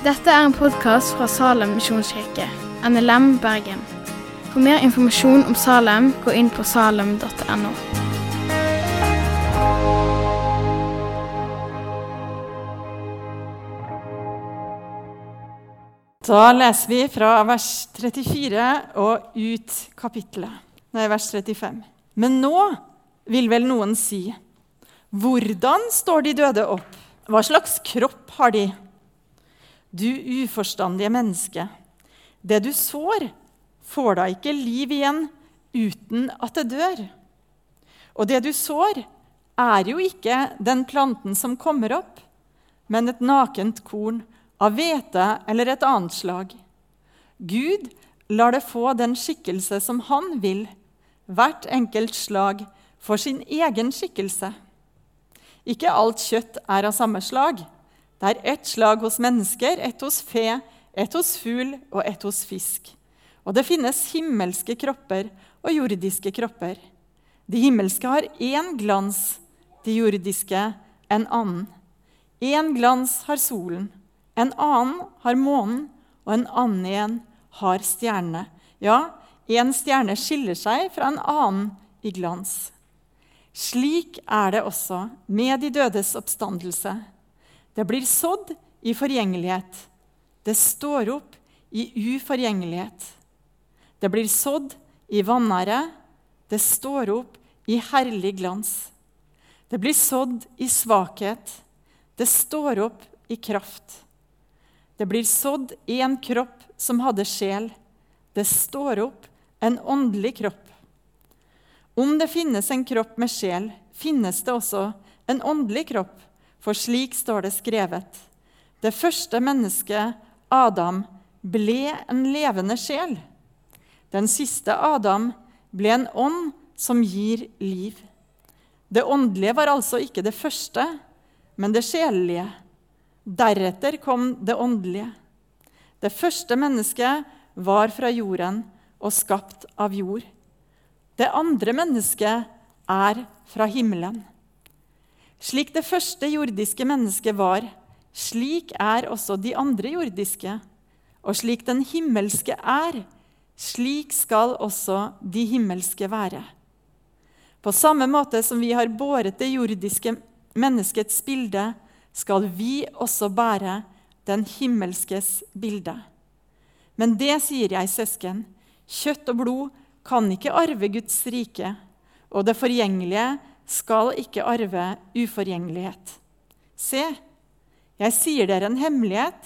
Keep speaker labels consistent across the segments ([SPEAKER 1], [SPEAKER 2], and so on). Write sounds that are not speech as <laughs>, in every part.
[SPEAKER 1] Dette er en podkast fra Salem misjonskirke, NLM Bergen. For mer informasjon om Salem, gå inn på salem.no.
[SPEAKER 2] Da leser vi fra vers 34 og ut kapittelet. Nei, vers 35. Men nå vil vel noen si Hvordan står de døde opp? Hva slags kropp har de? Du uforstandige menneske. Det du sår, får da ikke liv igjen uten at det dør. Og det du sår, er jo ikke den planten som kommer opp, men et nakent korn av hvete eller et annet slag. Gud lar det få den skikkelse som han vil, hvert enkelt slag for sin egen skikkelse. Ikke alt kjøtt er av samme slag. Det er ett slag hos mennesker, ett hos fe, ett hos fugl og ett hos fisk. Og det finnes himmelske kropper og jordiske kropper. De himmelske har én glans, de jordiske en annen. Én glans har solen, en annen har månen, og en annen igjen har stjernene. Ja, én stjerne skiller seg fra en annen i glans. Slik er det også med de dødes oppstandelse. Det blir sådd i forgjengelighet. Det står opp i uforgjengelighet. Det blir sådd i vanære. Det står opp i herlig glans. Det blir sådd i svakhet. Det står opp i kraft. Det blir sådd i en kropp som hadde sjel. Det står opp en åndelig kropp. Om det finnes en kropp med sjel, finnes det også en åndelig kropp, for slik står det skrevet. Det første mennesket, Adam, ble en levende sjel. Den siste Adam ble en ånd som gir liv. Det åndelige var altså ikke det første, men det sjelelige. Deretter kom det åndelige. Det første mennesket var fra jorden og skapt av jord. Det andre mennesket er fra himmelen. Slik det første jordiske mennesket var, slik er også de andre jordiske. Og slik den himmelske er, slik skal også de himmelske være. På samme måte som vi har båret det jordiske menneskets bilde, skal vi også bære den himmelskes bilde. Men det sier jeg, søsken, kjøtt og blod kan ikke arve Guds rike, og det forgjengelige skal ikke arve uforgjengelighet. Se, jeg sier dere en hemmelighet.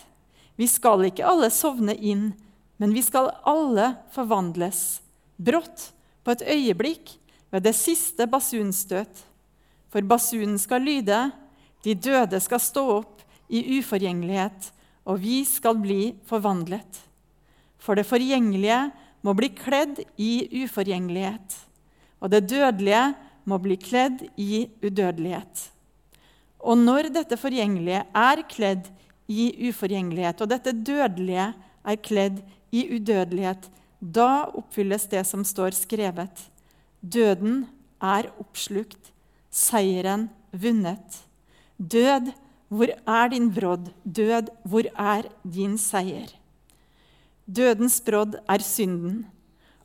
[SPEAKER 2] Vi skal ikke alle sovne inn, men vi skal alle forvandles, brått, på et øyeblikk, ved det siste basunstøt. For basunen skal lyde, de døde skal stå opp i uforgjengelighet, og vi skal bli forvandlet. For det forgjengelige må bli kledd i uforgjengelighet, og det dødelige må bli kledd i udødelighet. Og når dette forgjengelige er kledd i uforgjengelighet, og dette dødelige er kledd i udødelighet, da oppfylles det som står skrevet. Døden er oppslukt, seieren vunnet. Død, hvor er din brodd? Død, hvor er din seier? Dødens brodd er synden,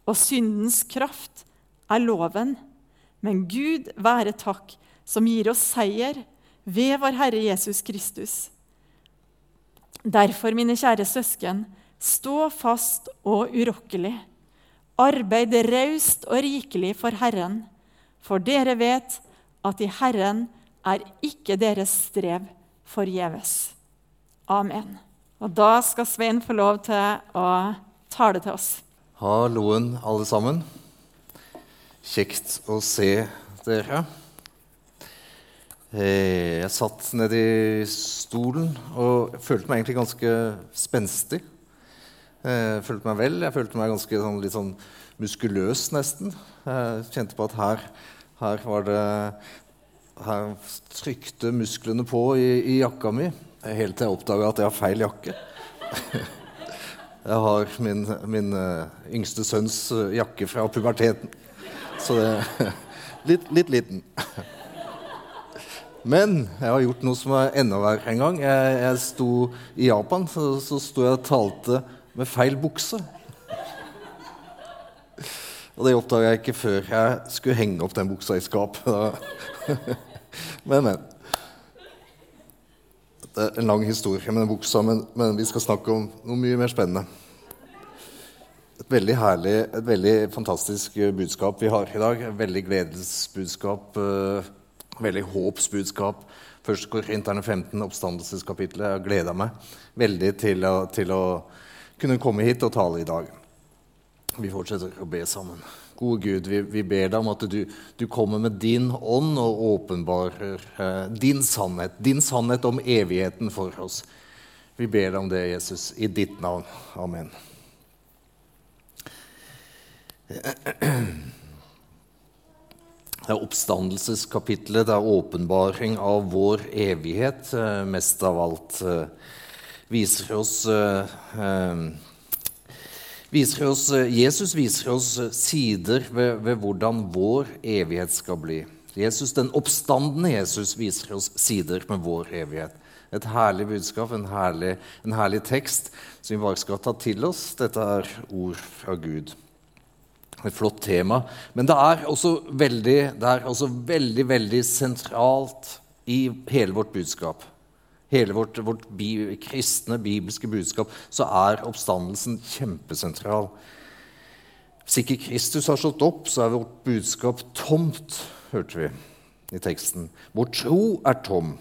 [SPEAKER 2] og syndens kraft er loven. Men Gud være takk, som gir oss seier ved vår Herre Jesus Kristus. Derfor, mine kjære søsken, stå fast og urokkelig. Arbeid raust og rikelig for Herren, for dere vet at i Herren er ikke deres strev forgjeves. Amen. Og da skal Svein få lov til å tale til oss.
[SPEAKER 3] Halloen, alle sammen. Kjekt å se dere. Eh, jeg satt ned i stolen og følte meg egentlig ganske spenstig. Jeg følte meg vel. Jeg følte meg ganske sånn, litt sånn muskuløs, nesten. Jeg kjente på at her, her var det her trykte musklene på i, i jakka mi helt til jeg oppdaga at jeg har feil jakke. <laughs> Jeg har min, min uh, yngste sønns jakke fra puberteten. Så det <laughs> litt, litt liten. Men jeg har gjort noe som er enda verre en gang. Jeg, jeg sto I Japan så, så sto jeg og talte med feil bukse. Og det oppdaga jeg ikke før jeg skulle henge opp den buksa i skapet. <laughs> men, men. Det er en lang historie med den buksa, men, men vi skal snakke om noe mye mer spennende. Et veldig herlig, et veldig fantastisk budskap vi har i dag. Et veldig gledesbudskap. et veldig håpsbudskap. Først Korinterne 15, oppstandelseskapitlet. Jeg gleder meg veldig til å, til å, kunne komme hit og tale i dag. Vi fortsetter å be sammen. Gode Gud, vi, vi ber deg om at du, du, kommer med din ånd og åpenbarer eh, din sannhet. Din sannhet om evigheten for oss. Vi ber deg om det, Jesus, i ditt navn. Amen. Det er oppstandelseskapitlet, det er åpenbaring av vår evighet, eh, mest av alt. Eh, viser oss, eh, viser oss Jesus viser oss sider ved, ved, hvordan vår evighet skal bli. Jesus, Den oppstandende Jesus viser oss sider med vår evighet. Et herlig budskap, en herlig, en herlig tekst som vi bare skal ta til oss. Dette er ord fra Gud. Et flott tema. Men det er også veldig, er også veldig, veldig sentralt i hele vårt budskap. Hele vårt, vårt bi, kristne, bibelske budskap så er oppstandelsen kjempesentral. Hvis ikke Kristus har slått opp, så er vårt budskap tomt, hørte vi i teksten. Vår tro er tom.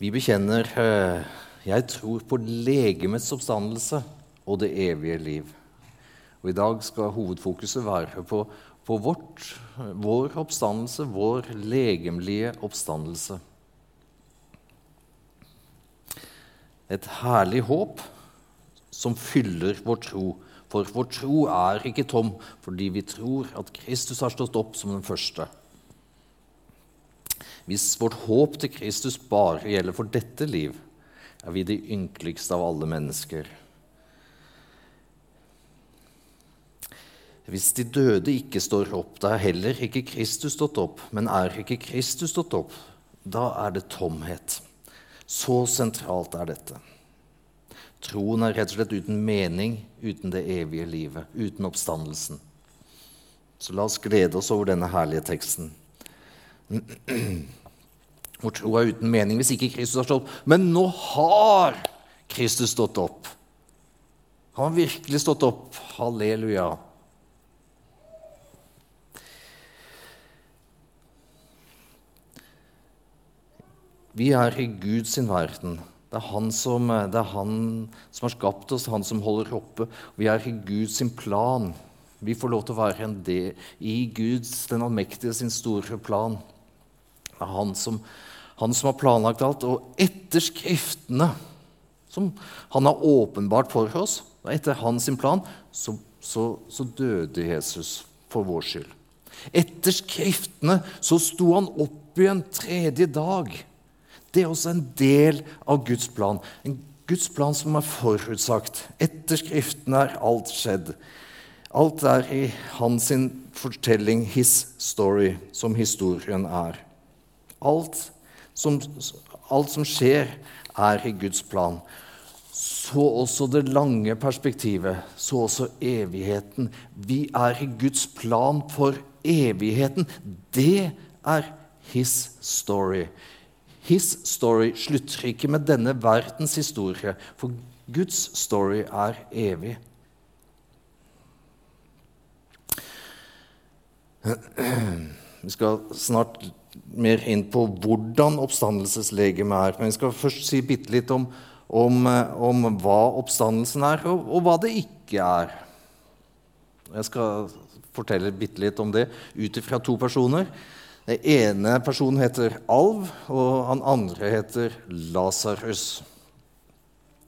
[SPEAKER 3] Vi bekjenner eh, 'Jeg tror på legemets oppstandelse' og det evige liv. Og I dag skal hovedfokuset være på, på vårt, vår oppstandelse, vår legemlige oppstandelse. Et herlig håp som fyller vår tro. For vår tro er ikke tom fordi vi tror at Kristus har stått opp som den første. Hvis vårt håp til Kristus bare gjelder for dette liv, er vi de ynkeligste av alle mennesker. Hvis de døde ikke står opp, da er heller ikke Kristus stått opp. Men er ikke Kristus stått opp, da er det tomhet. Så sentralt er dette. Troen er rett og slett uten mening, uten det evige livet, uten oppstandelsen. Så la oss glede oss over denne herlige teksten. <clears throat> Vår tro er uten mening hvis ikke Kristus har stått opp. Men nå har Kristus stått opp. Han har virkelig stått opp. Halleluja. Vi er i Guds verden. Det er, han som, det er han som har skapt oss, han som holder oppe. Vi er i Guds plan. Vi får lov til å være en del i Guds, den allmektige, sin store plan. Det er han som, han som har planlagt alt. Og etter Skriftene, som han har åpenbart for oss, og etter hans plan, så, så, så døde Jesus for vår skyld. Etter Skriftene så sto han opp igjen tredje dag. Det er også en del av Guds plan. En Guds plan som er forutsagt. Etter Skriften er alt skjedd. Alt er i hans fortelling, his story, som historien er. Alt som, alt som skjer, er i Guds plan. Så også det lange perspektivet, så også evigheten. Vi er i Guds plan for evigheten. Det er his story. His story slutter ikke med denne verdens historie, for Guds story er evig. Vi skal snart mer inn på hvordan oppstandelseslegemet er. Men vi skal først si bitte litt om, om, om, hva oppstandelsen er, og, og, hva det ikke er. Jeg skal fortelle bitte litt om det ut ifra to personer. Den ene personen heter Alv, og han andre heter Lasarus.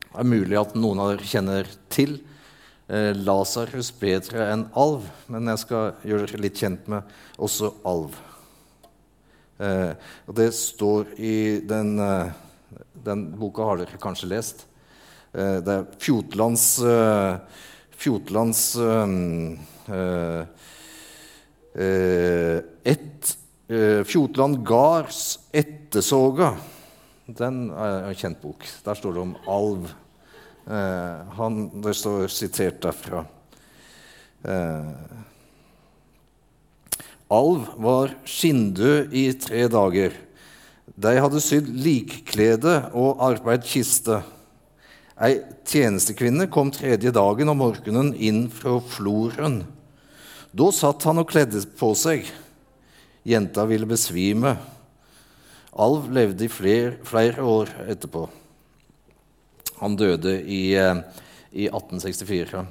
[SPEAKER 3] Det er mulig at noen av dere kjenner til eh, Lasarus bedre enn Alv, men jeg skal gjøre dere litt kjent med også Alv. Eh, og det står i den, eh, den boka har dere kanskje lest. Eh, det er Fjotlands, Fjotlands et, eh, Fjotland Gards 'Ettersåga'. Den er en kjent bok. Der står det om alv. Eh, han, det står sitert derfra. Eh, alv var skinndød i tre dager. De hadde sydd likklede og arbeid kiste. Ei tjenestekvinne kom tredje dagen om morgenen inn fra floren. Da satt han og kledde på seg. Jenta ville besvime. Alv levde i flere, flere år etterpå. Han døde i, eh, i 1864.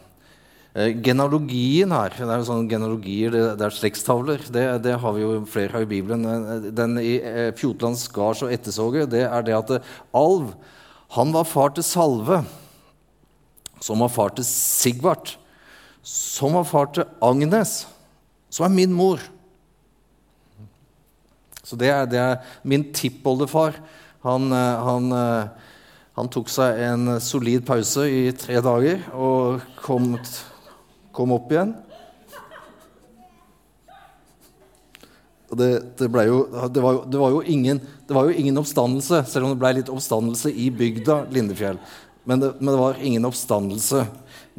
[SPEAKER 3] Eh, genealogien her Det er jo sånne genealogier, det, det er slektstavler. Det, det, har vi jo flere av i Bibelen. Eh, den i Fjotlands gards og ettersåget, det er det at Alv han var far til Salve, som var far til Sigvart, som var far til Agnes, som er min mor. Så det er, det er min tippoldefar. Han, han, han tok seg en solid pause i tre dager og kom kom opp igjen. Det, det, jo, det, var det, var jo, ingen, det var jo ingen oppstandelse, selv om det ble litt oppstandelse i bygda Lindefjell. Men det, men var ingen oppstandelse.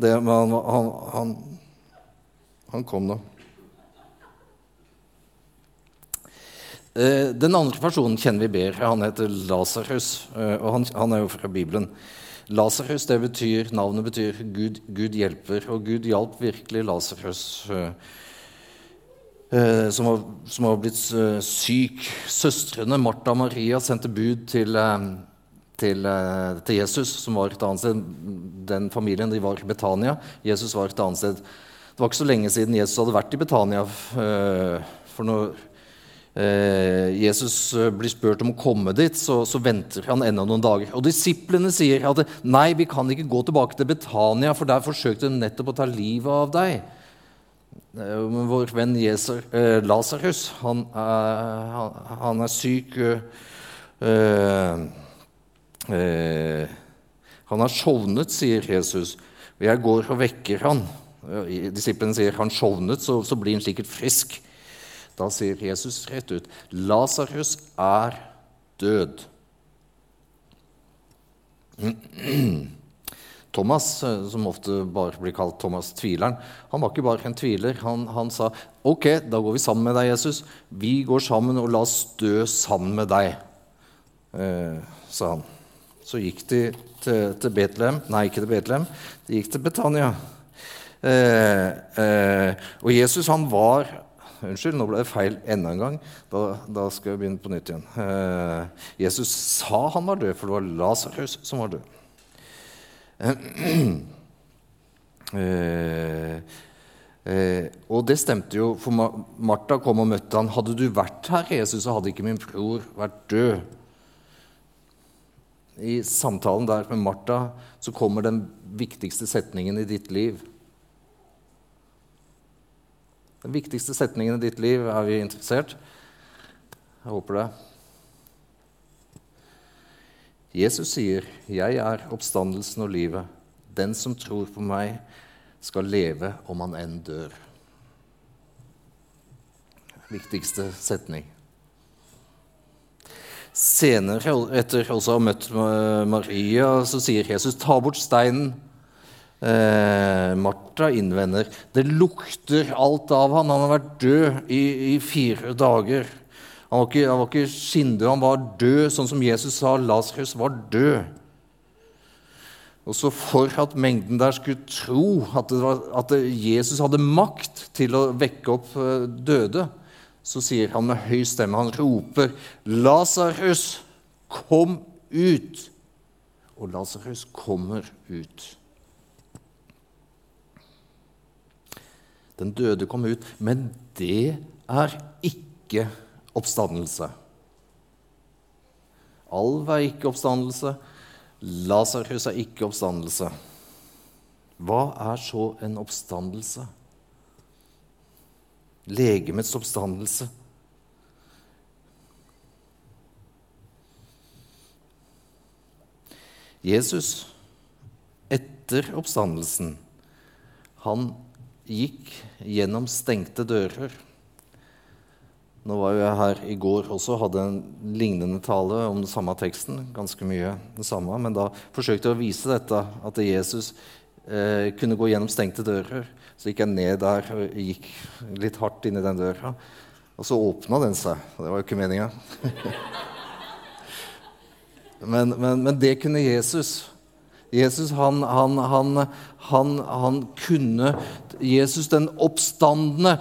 [SPEAKER 3] Han, han, han, han, kom nå. Den andre personen kjenner vi bedre. Han heter Lasarus, eh, og han, er jo fra Bibelen. Lasarus det betyr, navnet betyr Gud, Gud, hjelper, og Gud hjalp virkelig Lasarus, uh, som, som, var blitt syk. Søstrene Martha og Maria sendte bud til, til, til, Jesus, som var et annet sted. Den familien de var i Betania. Jesus var et annet sted. Det var ikke så lenge siden Jesus hadde vært i Betania. for noe Eh, Jesus eh, blir spurt om å komme dit, så, så, venter han enda noen dager. Og Disiplene sier at nei, vi kan ikke gå tilbake til Betania, for der forsøkte de nettopp å ta livet av deg. Eh, men vår venn eh, Lasarus, han, han, han, er syk eh, eh, Han har sovnet, sier Jesus, jeg går og vekker han. Disiplene sier han sovnet, så, så blir han sikkert frisk. Da sier Jesus rett ut Lasarus er død. Thomas, som ofte bare blir kalt Thomas tvileren, han var ikke bare en tviler. Han, han, sa ok, da går vi sammen med deg, Jesus. Vi går sammen, og la oss dø sammen med deg, eh, sa han. Så gikk de til, til Betlehem Nei, ikke til Betlehem. De gikk til Betania. Eh, eh, og Jesus han var Unnskyld, nå ble det feil enda en gang. Da, da skal jeg begynne på nytt igjen. Eh, Jesus sa han var død, for det var Lasarus som var død. <clears throat> Eh, eh, og det stemte jo, for Martha kom og møtte han. Hadde du vært her, Jesus, så hadde ikke min bror vært død. I samtalen der med Martha så kommer den viktigste setningen i ditt liv. Den viktigste setningen i ditt liv. Er vi interessert? Jeg håper det. Jesus sier, 'Jeg er oppstandelsen og livet'. Den som tror på meg, skal leve om han enn dør. Viktigste setning. Senere, etter også å ha møtt Maria, så sier Jesus, 'Ta bort steinen'. Eh, Martha innvender det lukter alt av han. Han har vært død i, i fire dager. Han var ikke, han ikke skinndød, han var død, sånn som Jesus sa Lasarus var død. Og så For at mengden der skulle tro at, var, at, Jesus hadde makt til å vekke opp eh, døde, så sier han med høy stemme Han roper, 'Lasarus, kom ut!' Og Lasarus kommer ut. Den døde kom ut. Men det er ikke oppstandelse. Alv er ikke oppstandelse. Lasarus er ikke oppstandelse. Hva er så en oppstandelse? Legemets oppstandelse. Jesus, etter oppstandelsen, han gikk gjennom stengte dører. Nå var jeg her i går også, hadde en lignende tale om den samme teksten. ganske mye det samme, Men da forsøkte jeg å vise dette, at Jesus eh, kunne gå gjennom stengte dører. Så gikk jeg ned der og gikk litt hardt inn i den døra. Og så åpna den seg. Det var jo ikke meninga. <laughs> men, men, men det kunne Jesus. Jesus han, han, han, han, kunne Jesus den oppstandende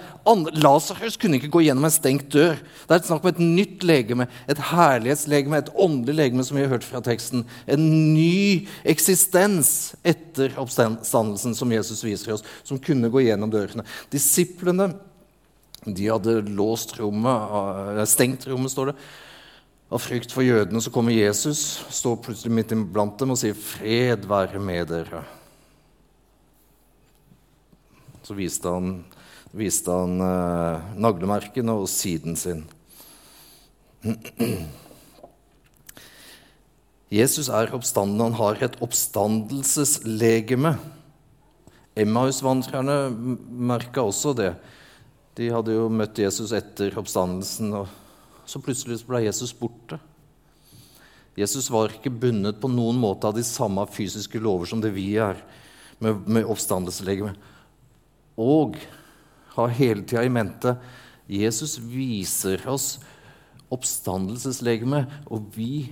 [SPEAKER 3] Lasarus kunne ikke gå gjennom en stengt dør. Det er et snakk om et nytt legeme, et herlighetslegeme, et åndelig legeme, som vi har hørt fra teksten. En ny eksistens etter oppstandelsen som Jesus viser oss, som kunne gå gjennom dørene. Disiplene de hadde låst rommet, stengt rommet, står det. Av frykt for jødene så kommer Jesus, står plutselig midt iblant dem og sier 'Fred være med dere'. Så viste han, viste han eh, naglemerkene og siden sin. Jesus er oppstanden. Han har et oppstandelseslegeme. Emmaus-vandrerne merka også det. De hadde jo møtt Jesus etter oppstandelsen. og så plutselig ble Jesus borte. Jesus var ikke bundet på noen måte av de samme fysiske lover som det vi er, med, med oppstandelseslegeme. Og har hele tida i mente Jesus viser oss oppstandelseslegeme, og vi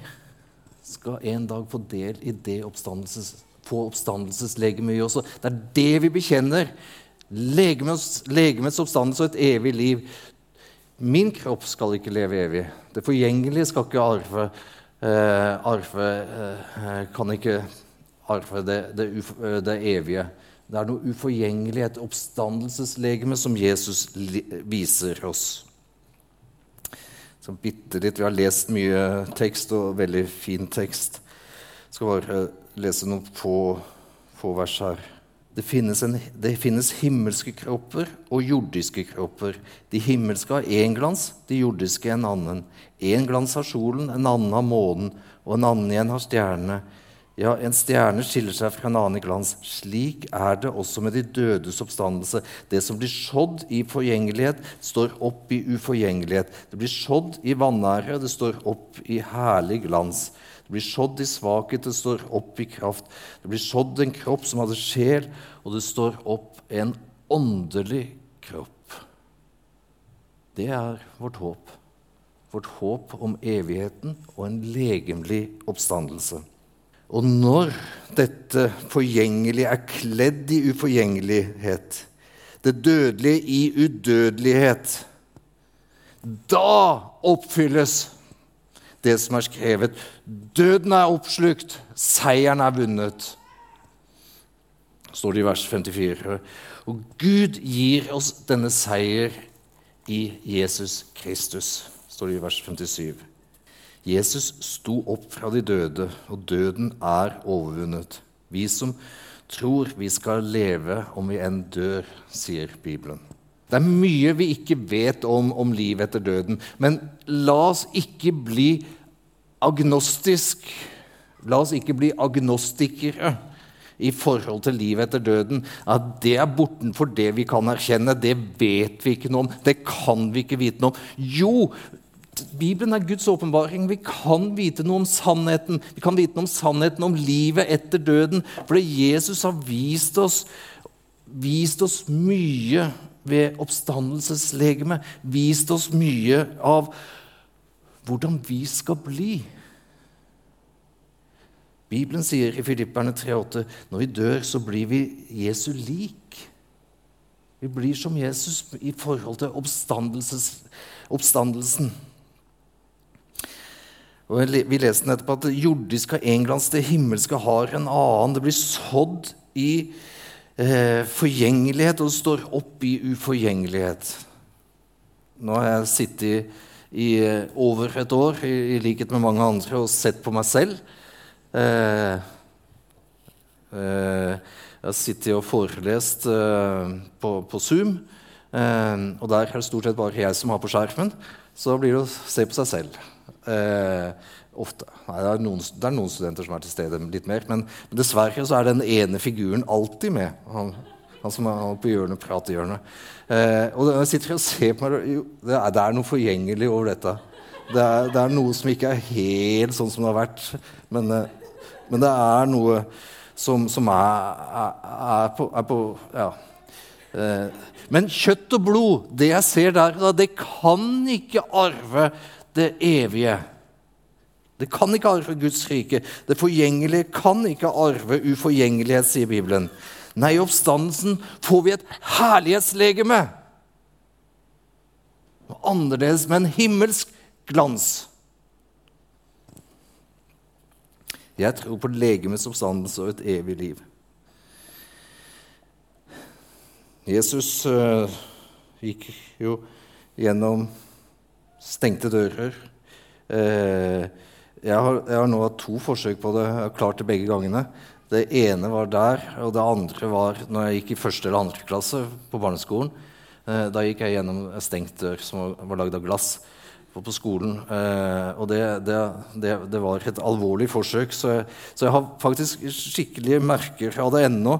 [SPEAKER 3] skal en dag få del i det oppstandelses, få oppstandelseslegemet vi også. Det er det vi bekjenner. Legemets, legemets oppstandelse og et evig liv. Min kropp skal ikke leve evig. Det forgjengelige skal ikke arve. Eh, arve eh, kan ikke arve det, det, eh, det, evige. Det er noe uforgjengelig, et oppstandelseslegeme, som Jesus viser oss. Så bitte litt, Vi har lest mye tekst, og veldig fin tekst. Jeg skal bare lese noen få, få vers her. Det finnes, en, det finnes, himmelske kropper og jordiske kropper. De himmelske har én glans, de jordiske en annen. Én glans har solen, en annen har månen, og en annen igjen har stjernene. Ja, en stjerne skiller seg fra en annen glans. Slik er det også med de dødes oppstandelse. Det som blir sådd i forgjengelighet, står opp i uforgjengelighet. Det blir sådd i vanære, det står opp i herlig glans. Det blir sådd i svakhet, det står opp i kraft. Det blir sådd en kropp som hadde sjel, og det står opp en åndelig kropp. Det er vårt håp. Vårt håp om evigheten og en legemlig oppstandelse. Og når dette forgjengelige er kledd i uforgjengelighet, det dødelige i udødelighet, da oppfylles det som er skrevet. Døden er oppslukt, seieren er vunnet. står det i vers 54. Og Gud gir oss denne seier i Jesus Kristus, står det i vers 57. Jesus sto opp fra de døde, og døden er overvunnet. Vi som tror vi skal leve om vi enn dør, sier Bibelen. Det er mye vi ikke vet om, om livet etter døden. Men la oss ikke bli agnostisk. La oss ikke bli agnostikere i forhold til livet etter døden. At det er bortenfor det vi kan erkjenne. Det vet vi ikke noe om. Det kan vi ikke vite noe om. Jo, Bibelen er Guds åpenbaring. Vi kan vite noe om sannheten. Vi kan vite noe om sannheten om livet etter døden. Fordi Jesus har vist oss, vist oss mye ved oppstandelseslegemet vist oss mye av hvordan vi skal bli. Bibelen sier i Filipperne 3,8 når vi dør, så blir vi Jesu lik. Vi blir som Jesus i forhold til oppstandelsen. Og vi leste nettopp at det jordiske har en glans, det himmelske har en annen. Det blir sådd i eh, forgjengelighet, og står opp i uforgjengelighet. Nå har jeg sittet i i over et år, i, i, likhet med mange andre, og sett på meg selv. Eh, eh, jeg har sittet og forelest eh, på, på, Zoom, eh, og der er det stort sett bare jeg som har på skjermen. Så blir det å se på seg selv. Ofte. Nei, det, er noen, det, er noen, studenter som er til stede litt mer, men, men dessverre så er den ene figuren alltid med. Han, Han som er på hjørnet, pratehjørnet. Eh, og jeg sitter og ser på meg, jo, det, er, det er noe forgjengelig over dette. Det er, det er, noe som ikke er helt sånn som det har vært. Men, eh, men det er noe som, som er, er, på, er, på, Ja. Eh, men kjøtt og blod, det jeg ser der, det kan ikke arve det evige. Det kan ikke arve Guds rike. Det forgjengelige kan ikke arve uforgjengelighet, sier Bibelen. Nei, i oppstandelsen får vi et herlighetslegeme. Annerledes, en himmelsk glans. Jeg tror på legemets oppstandelse og et evig liv. Jesus øh, gikk jo gjennom stengte dører. Uh, jeg har, jeg har, nå hatt to forsøk på det. Jeg har klart det begge gangene. Det ene var der, og det andre var når jeg gikk i første eller andre klasse på barneskolen. Eh, da gikk jeg gjennom en stengt dør som var, var lagd av glass på, på skolen. Eh, og det, det, det, det, var et alvorlig forsøk, så jeg, så jeg har faktisk skikkelige merker av det ennå.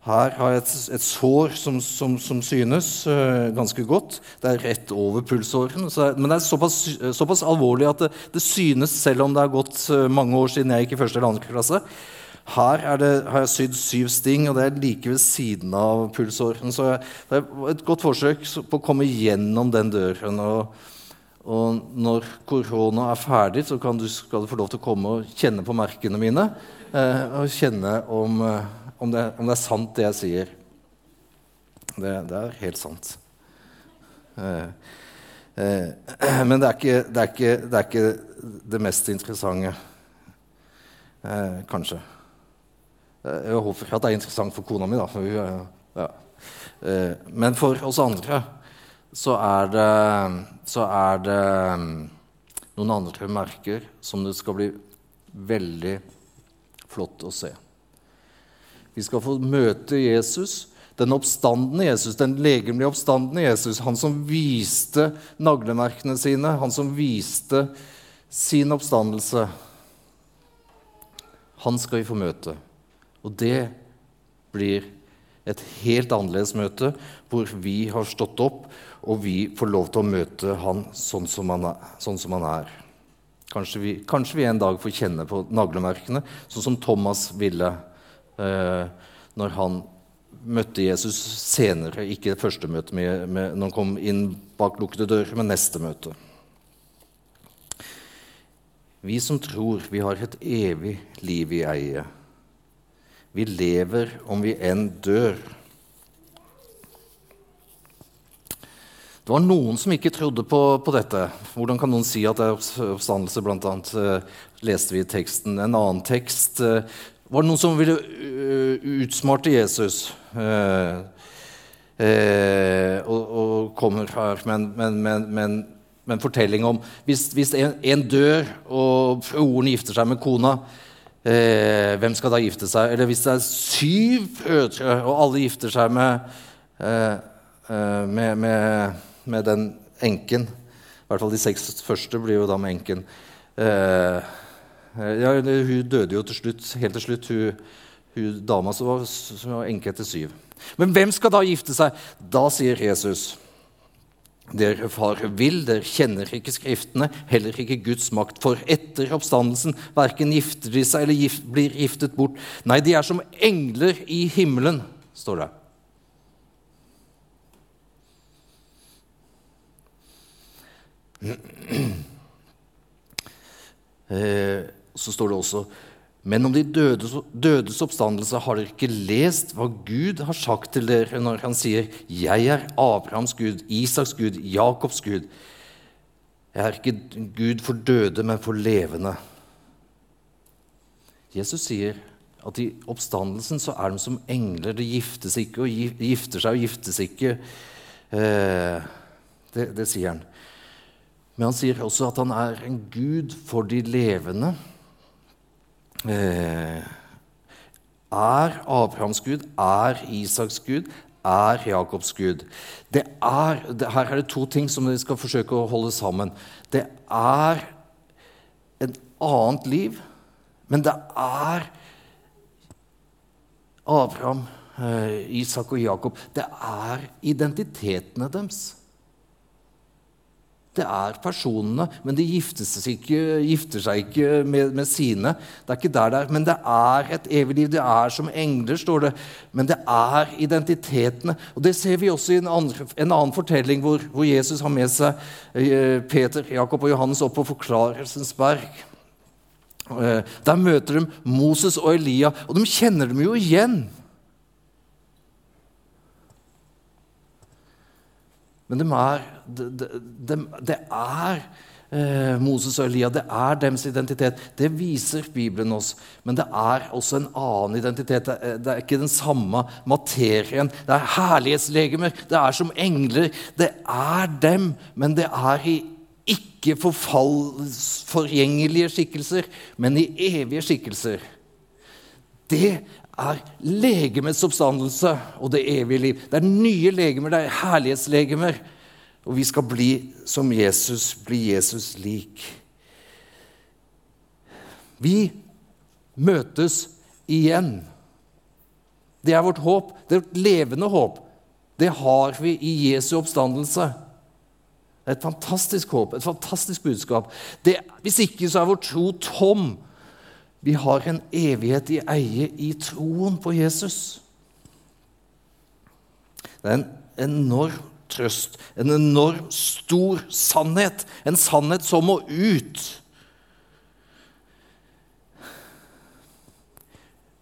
[SPEAKER 3] Her har jeg et, et sår som, som, som synes uh, ganske godt. Det er rett over pulsåren. Så, men det er såpass, såpass alvorlig at det, det, synes selv om det har gått uh, mange år siden jeg gikk i første eller andre klasse. Her det, har jeg sydd syv sting, og det er like ved siden av pulsåren. Så det er et godt forsøk på å komme gjennom den døren. Og, og når korona er ferdig, så du, skal du få lov til å komme og kjenne på merkene mine. Uh, og kjenne om om det, om det, er sant, det jeg sier. Det, det er helt sant. Eh, eh, men det er, ikke, det, er ikke, det er, ikke, det mest interessante, eh, kanskje. Eh, jeg håper at det er interessant for kona mi, da. For hun, ja. Eh, men for oss andre så er det, så er det mm, noen andre merker som det skal bli veldig flott å se. Vi skal få møte Jesus, den oppstandende Jesus, den legemlige oppstandende Jesus. Han som viste naglemerkene sine, han som viste sin oppstandelse. Han skal vi få møte. Og det blir et helt annerledes møte, hvor vi har stått opp, og vi får lov til å møte han sånn som han er. Sånn som han er. Kanskje, vi, kanskje vi en dag får kjenne på naglemerkene, sånn som Thomas ville når han møtte Jesus senere. Ikke første møtet med, med, når han kom inn bak lukkede dører, men neste møte. Vi som tror vi har et evig liv i eie. Vi lever om vi enn dør. Det var noen som ikke trodde på, på, dette. Hvordan kan noen si at det er oppstandelse? Blant annet eh, leste vi i teksten. En annen tekst eh, var det noen som ville uh, utsmarte Jesus. Eh, uh, og, og, kommer her med en, fortelling om Hvis, hvis en, en, dør, og broren gifter seg med kona, hvem skal da gifte seg? Eller hvis det er syv brødre, og alle gifter seg med, med, med, med den enken I hvert fall de seks første blir jo da med enken. Eh, Eh, ja, hun døde jo til slutt, helt til slutt, hun, hun dama som var, som var enke etter syv. Men hvem skal da gifte seg? Da sier Jesus dere far vil, dere kjenner ikke Skriftene, heller ikke Guds makt. For etter oppstandelsen verken gifter de seg eller gift, blir giftet bort. Nei, de er som engler i himmelen, står det. <clears throat> Eh, så står det også men om de dødes, dødes, oppstandelse har dere ikke lest hva Gud har sagt til dere når han sier 'Jeg er Abrahams Gud, Isaks Gud, Jakobs Gud'. Jeg er ikke Gud for døde, men for levende. Jesus sier at i oppstandelsen så er de som engler. De giftes ikke og gifter seg og giftes ikke. Eh, det, det sier han. Men han sier også at han er en Gud for de levende er Abrahams Gud, er Isaks Gud, er Jakobs Gud. Det er, det, her er det to ting som vi skal forsøke å holde sammen. Det er et annet liv, men det er Abraham, eh, Isak og Jakob, det er identitetene deres. Det er personene, men de gifter seg ikke, gifter seg ikke med, med, sine. Det er ikke der det er. Men det er et evig liv. Det er som engler, står det. Men det er identitetene. Og Det ser vi også i en annen, en annen fortelling hvor, hvor, Jesus har med seg eh, Peter, Jakob og Johannes opp på Forklarelsens berg. Eh, der møter de Moses og Elia, og de kjenner dem jo igjen. Men de er, det, de, de er eh, Moses og Elia, det er deres identitet. Det viser Bibelen oss. Men det er også en annen identitet. Det er, det ikke den samme materien. Det er herlighetslegemer. Det er som engler. Det er dem, men det er i ikke forgjengelige skikkelser, men i evige skikkelser. Det er legemets oppstandelse og det evige liv. Det er nye legemer, det er herlighetslegemer. Og vi skal bli som Jesus, bli Jesus lik. Vi møtes igjen. Det er vårt håp. Det er vårt levende håp. Det har vi i Jesu oppstandelse. Det er Et fantastisk håp, et fantastisk budskap. Det, hvis ikke så er vår tro tom. Vi har en evighet i eie i troen på Jesus. Det er en enorm trøst, en enorm stor sannhet. En sannhet som må ut.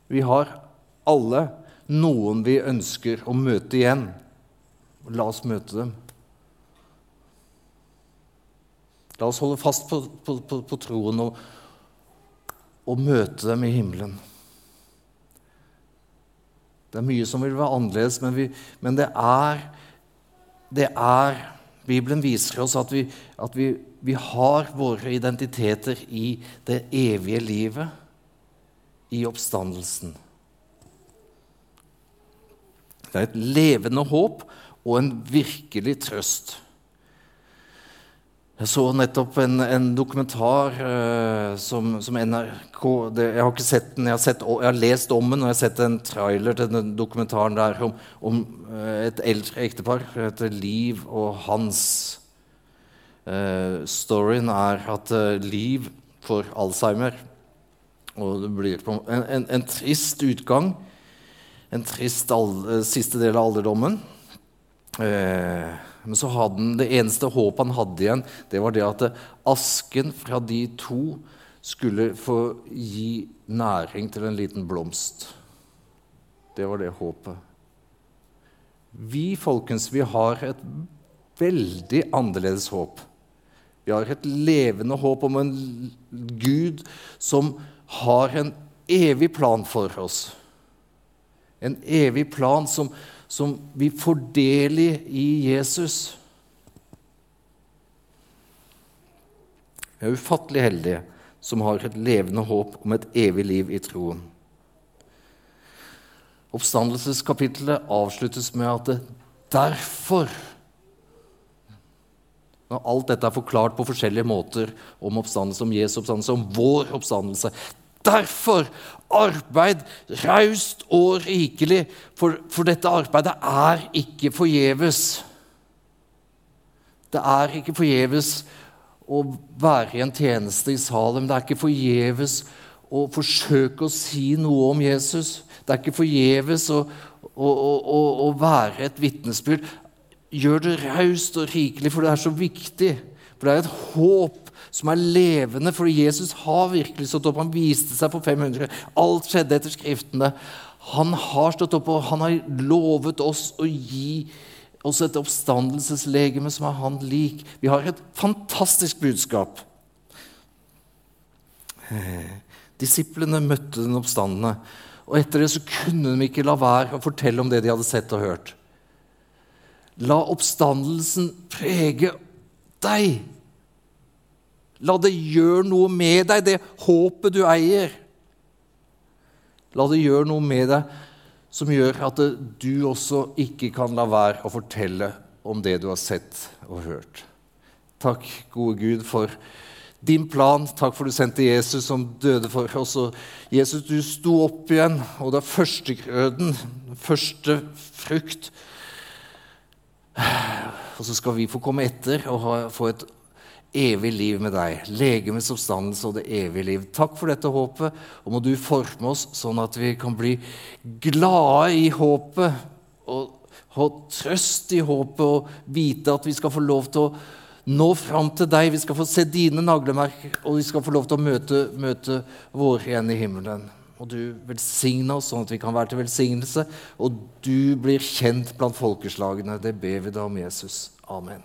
[SPEAKER 3] Vi har alle noen vi ønsker å møte igjen. La oss møte dem. La oss holde fast på, på, på, på troen og og møte dem i himmelen. Det er mye som vil være annerledes, men, vi, men det, er, det er Bibelen viser oss at, vi, at vi, vi, har våre identiteter i det evige livet, i oppstandelsen. Det er et levende håp og en virkelig trøst. Jeg så nettopp en, en dokumentar uh, som, som, NRK det, Jeg har ikke sett den, jeg har, sett, jeg har, lest om den, og jeg har sett en trailer til den dokumentaren der om, om uh, et eldre ektepar som heter Liv og Hans. Uh, storyen er at Liv får Alzheimer, og det blir en, en, en trist utgang. En trist all, siste del av alderdommen. Uh, men så hadde han, det eneste håpet han hadde igjen, det var det at asken fra de to skulle få gi næring til en liten blomst. Det var det håpet. Vi, folkens, vi har et veldig annerledes håp. Vi har et levende håp om en Gud som har en evig plan for oss. En evig plan som, som vi får del i i Jesus. Vi er ufattelig heldige som har et levende håp om et evig liv i troen. Oppstandelseskapitlet avsluttes med at det derfor Når alt dette er forklart på forskjellige måter om oppstandelse, om Jesu oppstandelse, om vår oppstandelse Derfor arbeid raust og rikelig, for, for dette arbeidet er ikke forgjeves. Det er ikke forgjeves å være i en tjeneste i Salem. Det er ikke forgjeves å forsøke å si noe om Jesus. Det er ikke forgjeves å, å, å, å være et vitnesbyrd. Gjør det raust og rikelig, for det er så viktig. For det er et håp som er levende, for Jesus har virkelig stått opp. Han viste seg for 500. Alt skjedde etter Skriftene. Han har stått opp, og han har lovet oss å gi oss et oppstandelseslegeme som er han lik. Vi har et fantastisk budskap. Disiplene møtte den oppstandende, og etter det så kunne de ikke la være å fortelle om det de hadde sett og hørt. La oppstandelsen prege deg. La det gjøre noe med deg, det håpet du eier. La det gjøre noe med deg som gjør at du også ikke kan la være å fortelle om det du har sett og hørt. Takk, gode Gud, for din plan. Takk for du sendte Jesus som døde for oss. Og Jesus, du sto opp igjen, og det er førstegrøden, første frukt. Og så skal vi få komme etter og ha, få et evig liv med deg. Legemets oppstandelse og det evige liv. Takk for dette håpet, og må du forme oss sånn at vi kan bli glade i håpet og ha trøst i håpet og vite at vi skal få lov til å nå fram til deg. Vi skal få se dine naglemerker, og vi skal få lov til å møte, møte våre igjen i himmelen. Og du velsigne oss sånn at vi kan være til velsignelse, og du blir kjent blant folkeslagene. Det ber vi deg om, Jesus. Amen.